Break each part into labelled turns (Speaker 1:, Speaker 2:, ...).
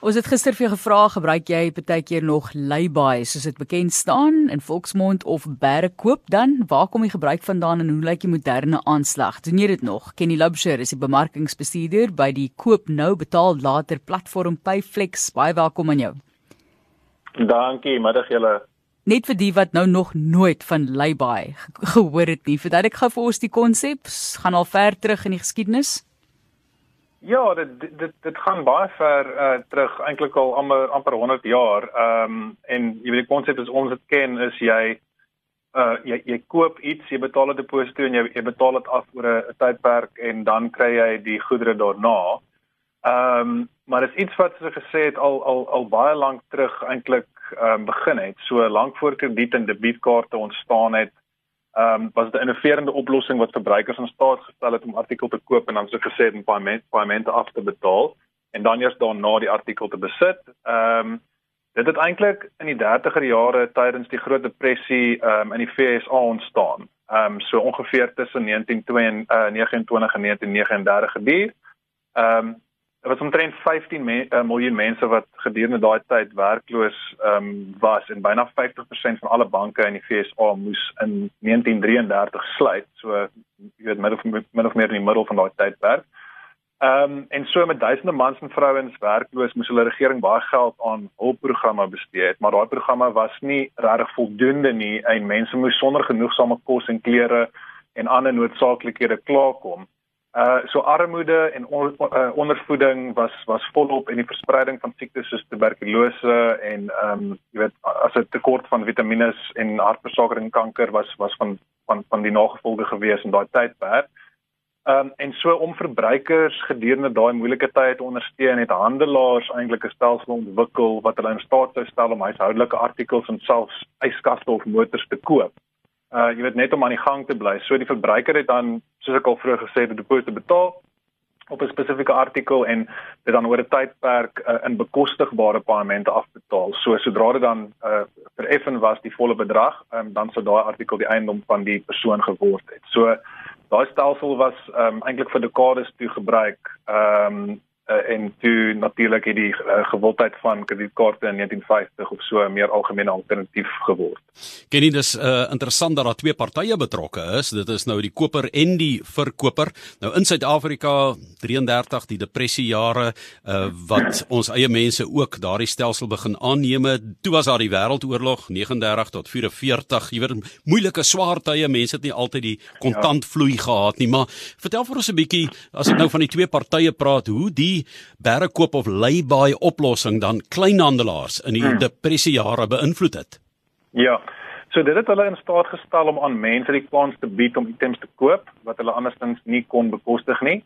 Speaker 1: Ons het gister vir jou gevra, gebruik jy partykeer nog lay-by soos dit bekend staan in volksmond of bære koop dan? Waar kom die gebruik vandaan en hoe lyk die moderne aanslag? Doen jy dit nog? Kenny Lubsher is die bemarkingsbestuurder by die Koop Nou Betaal Later platform Payflex. Baie welkom aan jou.
Speaker 2: Dankie, middag julle.
Speaker 1: Net vir die wat nou nog nooit van lay-by gehoor het nie, verduidelik gou vir ons die konsep. Gaan al ver terug in die geskiedenis.
Speaker 2: Ja, dit dit dit gaan baie ver uh terug eintlik al amper amper 100 jaar. Ehm um, en jy weet die konsep is ons dit ken is jy uh jy jy koop iets, jy betaal 'n deposito en jy jy betaal dit af oor 'n tydperk en dan kry jy die goedere daarna. Ehm um, maar dit is iets wat soos gesê het al al al baie lank terug eintlik ehm um, begin het. So lank voor krediet en debietkaarte ontstaan het ehm um, was dit 'n innoverende oplossing wat verbruikers in staat gestel het om artikel te koop en dan so gesê in payment paymente af te betaal en dan eers daarna die artikel te besit. Ehm um, dit het eintlik in die 30er jare tydens die Groot Depressie ehm um, in die VSA ontstaan. Ehm um, so ongeveer tussen 1929 en 1939 gebeur. Ehm um, Daar was omtrent 15 me uh, miljoen mense wat gedurende daai tyd werkloos ehm um, was en byna 50% van alle banke in die FSA moes in 1933 sluit. So jy weet middel of min of meer in die middel van daai tydperk. Ehm um, en so met duisende mans en vrouens werkloos moes hulle regering baie geld aan hulpprogramme bestee het, maar daai programme was nie regtig voldoende nie en mense moes sonder genoegsame kos en klere en ander noodsaaklikhede klaarkom. Uh so armoede en on, uh, ondervoeding was was volop en die verspreiding van siektes soos tuberkulose en ehm um, jy weet as 'n tekort van vitamiene en hartbesorging en kanker was was van van van die nagevolge gewees in daai tydperk. Ehm um, en so om verbruikers gedurende daai moeilike tye te ondersteun het handelaars eintlik 'n stelsel ontwikkel wat hulle in staat sou stel om huishoudelike artikels en selfs yskaste of motors te koop uh jy weet net om aan die gang te bly. So die verbruiker het dan soos ek al vroeër gesê het, 'n deposito betaal op 'n spesifieke artikel en dit dan oor 'n tydperk uh, in bekostigbare paemente afbetaal. So sodra dit dan uh vereffen was die volle bedrag, um, dan sou daai artikel die eiendom van die persoon geword het. So daai stelsel was um eintlik vir dekades toe gebruik. Um uh, en toe natuurlik het die uh, gewildheid van kredietkaarte in 1950 of so 'n meer algemene alternatief geword.
Speaker 3: Ken jy dis uh, interessant dat daar twee partye betrokke is. Dit is nou die koper en die verkoper. Nou in Suid-Afrika 33 die depressie jare uh, wat ons eie mense ook daardie stelsel begin aanneem. Toe was daar die wêreldoorlog 39 tot 44. Jy weet moeilike swaar tye. Mense het nie altyd die kontantvloei ja. gehad nie, maar vertel vir ons 'n bietjie as ek nou van die twee partye praat, hoe die berrekoop of lay-by oplossing dan kleinhandelaars in die hmm. depressie jare beïnvloed het.
Speaker 2: Ja. So dit het hulle in staat gestel om aan mense die kans te bied om items te koop wat hulle andersins nie kon bekostig nie.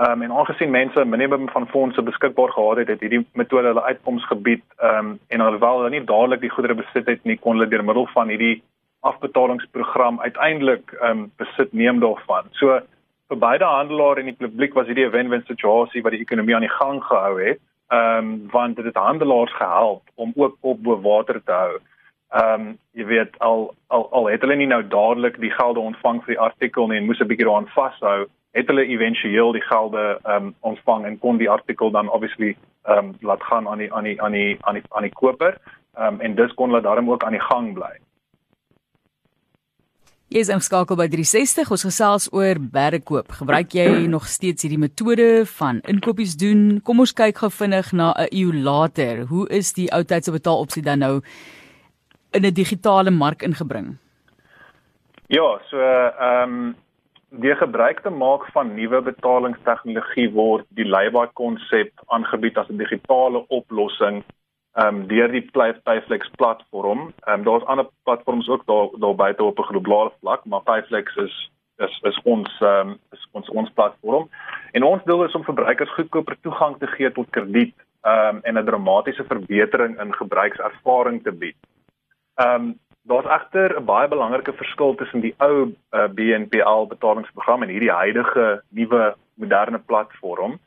Speaker 2: Ehm um, en aangesien mense 'n minimum van fondse beskikbaar gehad het, het hierdie metode hulle uitkoms gebied ehm um, en alhoewel hulle nie dadelik die goedere besit het nie, kon hulle deur middel van hierdie afbetalingsprogram uiteindelik ehm um, besit neem daarvan. So vir beide handelaar en die publiek was hierdie 'n wen-wen situasie wat die ekonomie aan die gang gehou het. Ehm um, want dit het handelaars gehelp om ook op bo water te hou. Ehm um, jy weet al al al het hulle nie nou dadelik die gelde ontvang vir die artikel nie en moes 'n bietjie daaraan vashou, het hulle éventueel die gelde ehm um, ontvang en kon die artikel dan obviously ehm um, laat gaan aan die aan die aan die aan die aan die koper. Ehm um, en dus kon hulle daarom ook aan die gang bly.
Speaker 1: Jy is ingeskakel by 360. Ons gesels oor bergkoop. Gebruik jy nog steeds hierdie metode van inkopies doen? Kom ons kyk gou vinnig na 'n eeu later. Hoe is die ou tydse betaalopsie dan nou in 'n digitale mark ingebring?
Speaker 2: Ja, so ehm um, die gebruik te maak van nuwe betalingstegnologie word die lay-by konsep aangebied as 'n digitale oplossing ehm um, deur die Payflex platform. Ehm um, daar's ander platforms ook daar daar buite op 'n globale vlak, maar Payflex is is is ons ehm um, is ons ons platform. En ons doel is om verbruikers goedkoper toegang te gee tot krediet ehm um, en 'n dramatiese verbetering in gebruikservaring te bied. Ehm um, daar's egter 'n baie belangrike verskil tussen die ou uh, eh, BNPL betalingsprogram en hierdie huidige nuwe moderne platform.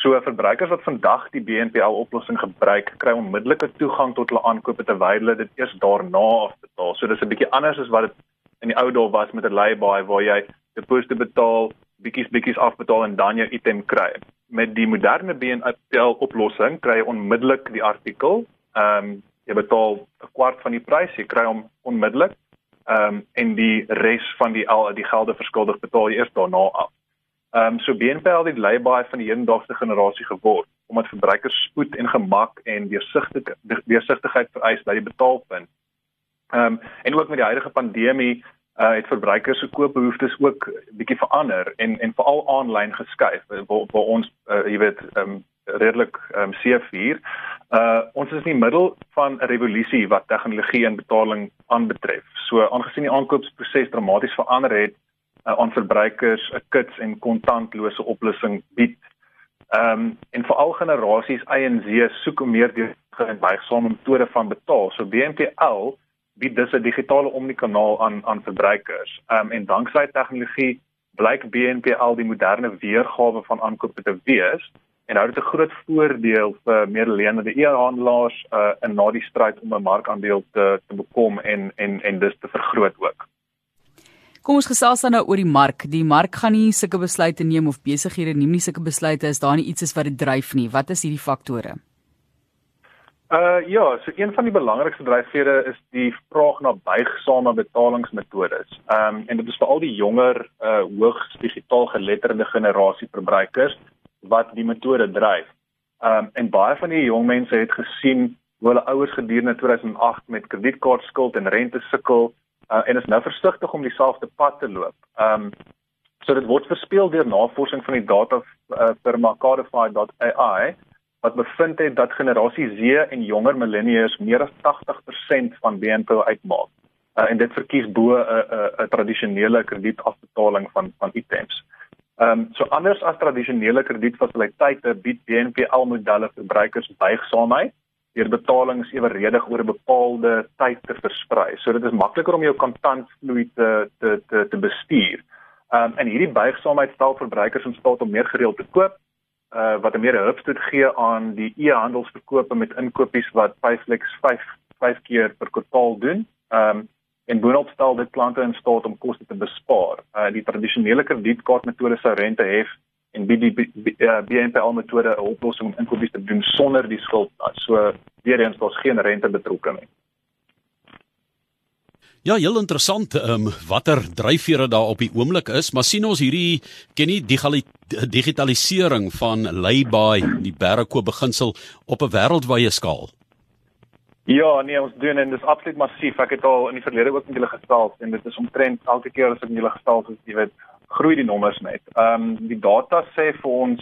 Speaker 2: So verbruikers wat vandag die BNPL oplossing gebruik, kry onmiddellike toegang tot hulle aankope terwyl hulle dit eers daarna afbetaal. So dis 'n bietjie anders as wat dit in die ou dae was met 'n lay-by waar jy deposito betaal, bietjies bietjies afbetaal en dan jou item kry. met die moderne BNPL oplossing kry jy onmiddellik die artikel. Ehm um, jy betaal 'n kwart van die prys, jy kry hom onmiddellik. Ehm um, en die res van die al die gelde verskuldig betaal jy eers daarna af. Ehm um, so BNPL het lei-baie van die hedendaagse generasie geword omdat verbruikers spoed en gemak en deursigtigheid deursigtigheid vereis by die betaalpunt. Ehm um, en ook met die huidige pandemie uh, het verbruikers se koopbehoeftes ook bietjie verander en en veral aanlyn geskuif waar, waar ons uh, jy weet ehm um, redelik ehm um, C4. Uh ons is in die middel van 'n revolusie wat tegnologie en betaling aanbetref. So aangesien die aankoopsproses dramaties verander het uh, aan verbruikers 'n kits en kontantlose oplossing bied. Ehm um, en veral generasies Y en Z soek meer die buigsame metode van betaal. So BNPL bied dus 'n digitale omnikanaal aan aan verbruikers. Ehm um, en danksy tegnologie blyk BNPL die moderne weergawe van aankope te wees en hou dit 'n groot voordeel vir medeleendende e-handelaars uh, in na die stryd om 'n markandeel te te bekom en en en dus te vergroot ook.
Speaker 1: Kom ons gesels dan nou oor die mark. Die mark gaan nie sulke besluite neem of besighede neem nie sulke besluite as daar nie iets is wat dit dryf nie. Wat is hierdie faktore?
Speaker 2: Uh ja, so een van die belangrikste dryfvere is die vraag na buigsame betalingsmetodes. Ehm um, en dit is veral die jonger uh hoogs digitaal geletterde generasie verbruikers wat die metode dryf. Ehm um, en baie van die jong mense het gesien hoe hulle ouers gedurende 2008 met kredietkaartskuld en rente sukkel uh, en is nou versigtig om dieselfde pad te loop. Ehm um, so dit word verspeel deur navorsing van die data uh, firma Cardify.ai wat bevind het dat generasie Z en jonger millennials meer as 80% van BNP uitmaak. Uh, en dit verkies bo 'n uh, 'n uh, tradisionele kredietafbetaling van van items. Ehm um, so anders as tradisionele kredietfasiliteite bied BNPL modelle verbruikers buigsaamheid deur betalings eweredig oor 'n bepaalde tyd te versprei. So dit is makliker om jou kontantvloei te te te te bestuur. Um en hierdie buigsaamheid stel verbruikers in staat om meer gereeld te koop, uh wat 'n meer hulpstoet gee aan die e-handelsverkope met inkopies wat Payflex 5 5 keer per kwartaal doen. Um en boonop stel dit klante in staat om koste te bespaar. Uh die tradisionele kredietkaartmetode sou rente hef en bied die BNPL metode 'n oplossing om inkopies te doen sonder die skuld. So weer eens daar's geen rente betrokke nie.
Speaker 3: Ja, heel interessant. Ehm um, watter dryfvere daar op die oomblik is, maar sien ons hierdie ken nie digitalisering van lay-by, die bergkoop beginsel op 'n wêreldwye skaal.
Speaker 2: Ja, nee, ons doen en dit is absoluut massief. Ek het al in die verlede ook met julle gesels en dit is omtrent elke keer as ek met julle gesels, jy weet, groei die nommers net. Ehm um, die data sê vir ons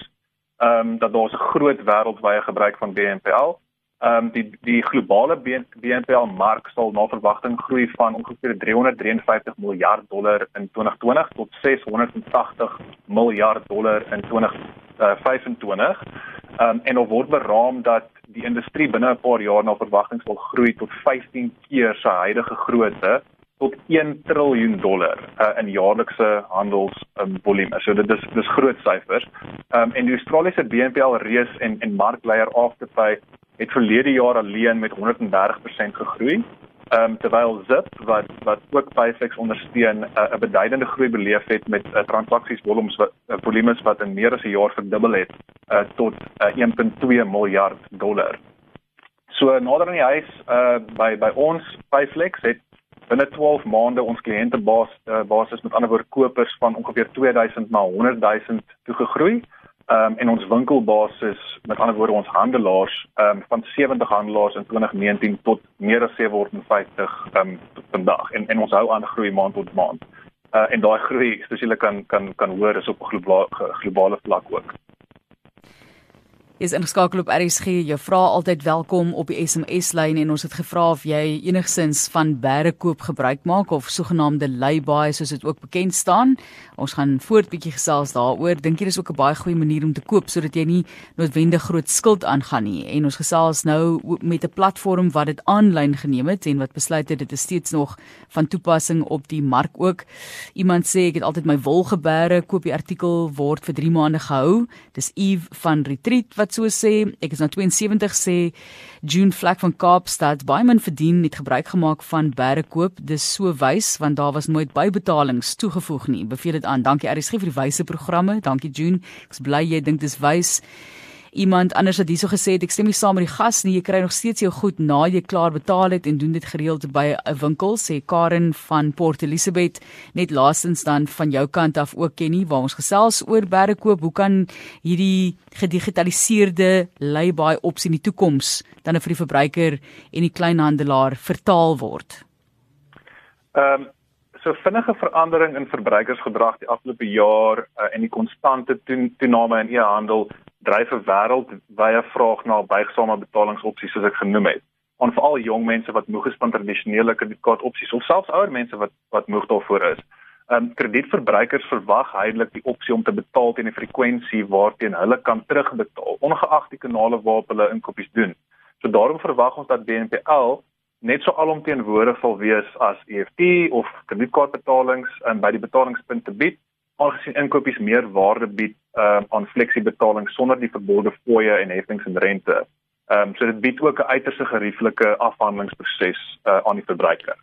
Speaker 2: ehm um, dat daar 'n groot wêreldwye gebruik van BNPL. Ehm um, die die globale BNPL mark sal na verwagting groei van ongeveer 353 miljard dollar in 2020 tot 680 miljard dollar in 2025. Ehm um, en daar word beraam dat die industrie binne 'n paar jaar na verwagting sal groei tot 15 keer sy huidige grootte tot 1 triljoen dollar uh, in jaarlikse handelsvolume. Um, so dit is dis groot syfers. Um, en die Australiese BNPL reus en en markleier Afterpay het verlede jaar alleen met 130% gegroei. Ehm um, terwyl Zip wat wat ook Payflex ondersteun 'n uh, beduidende groei beleef het met uh, transaksies volumes wat uh, volumes wat in meer as 'n jaar verdubbel het uh, tot uh, 1.2 miljard dollar. So nader aan die huis uh, by by ons Payflex het binne 12 maande ons kliëntebasis uh, basis met ander woorde kopers van ongeveer 2000 na 100 000 toe gegroei. Ehm um, en ons winkelbasis met ander woorde ons handelaars ehm um, van 70 handelaars in 2019 tot meer as 750 ehm um, vandag en en ons hou aan groei maand tot maand. Uh en daai groei spesiaal kan kan kan hoor is op 'n globale globale vlak ook
Speaker 1: is ingeskakel op RSG. Jou vra altyd welkom op die SMS lyn en ons het gevra of jy enigsins van bergkoop gebruik maak of sogenaamde lay-by soos dit ook bekend staan. Ons gaan voort bietjie gesels daaroor. Dink jy dis ook 'n baie goeie manier om te koop sodat jy nie noodwendig groot skuld aangaan nie. En ons gesels nou met 'n platform wat dit aanlyn geneem het en wat besluit het dit is steeds nog van toepassing op die mark ook. Iemand sê ek het altyd my wol gebeere, koop die artikel word vir 3 maande gehou. Dis Eve van Retreat wat wat so sê. Ek is nou 72 sê June Flag van Kaapstad. Baie min verdien het gebruik gemaak van bære koop. Dis so wys want daar was nooit bybetalings toegevoeg nie. Beveel dit aan. Dankie RSG vir die wyse programme. Dankie June. Ek's bly jy dink dis wys iemand anders het hierso gesê ek stem nie saam met die gas nie. Jy kry nog steeds jou goed na jy klaar betaal het en doen dit gereeld by 'n winkel sê Karen van Port Elizabeth net laastens dan van jou kant af ook kenny waar ons gesels oor berre koop hoe kan hierdie gedigitaliseerde lay-by opsie in die toekoms dan vir die verbruiker en die kleinhandelaar vertaal word?
Speaker 2: Ehm um, so vinnige verandering in verbruikersgedrag die afgelope jaar uh, en die konstante toename in e-handel dryf 'n wêreldwye vraag na buigsame betalingsopsies soos ek genoem het. En veral jong mense wat moeg is van tradisionele kredietkaartopsies of selfs ouer mense wat wat moeg daarvoor is. Ehm um, kredietverbruikers verwag heilig die opsie om te betaal teen 'n frekwensie waarteen hulle kan terugbetaal ongeag die kanale waarop hulle inkopies doen. So daarom verwag ons dat BNPL net so alomteenwoordig sal wees as EFT of kredietkaartbetalings um, by die betalingspunte bied aangesien inkopies meer waarde bied um, aan fleksibetaling sonder die verbode fooie en heffings en rente. Ehm um, so dit bied ook 'n uiters gerieflike afhandelingsproses uh, aan die verbruiker.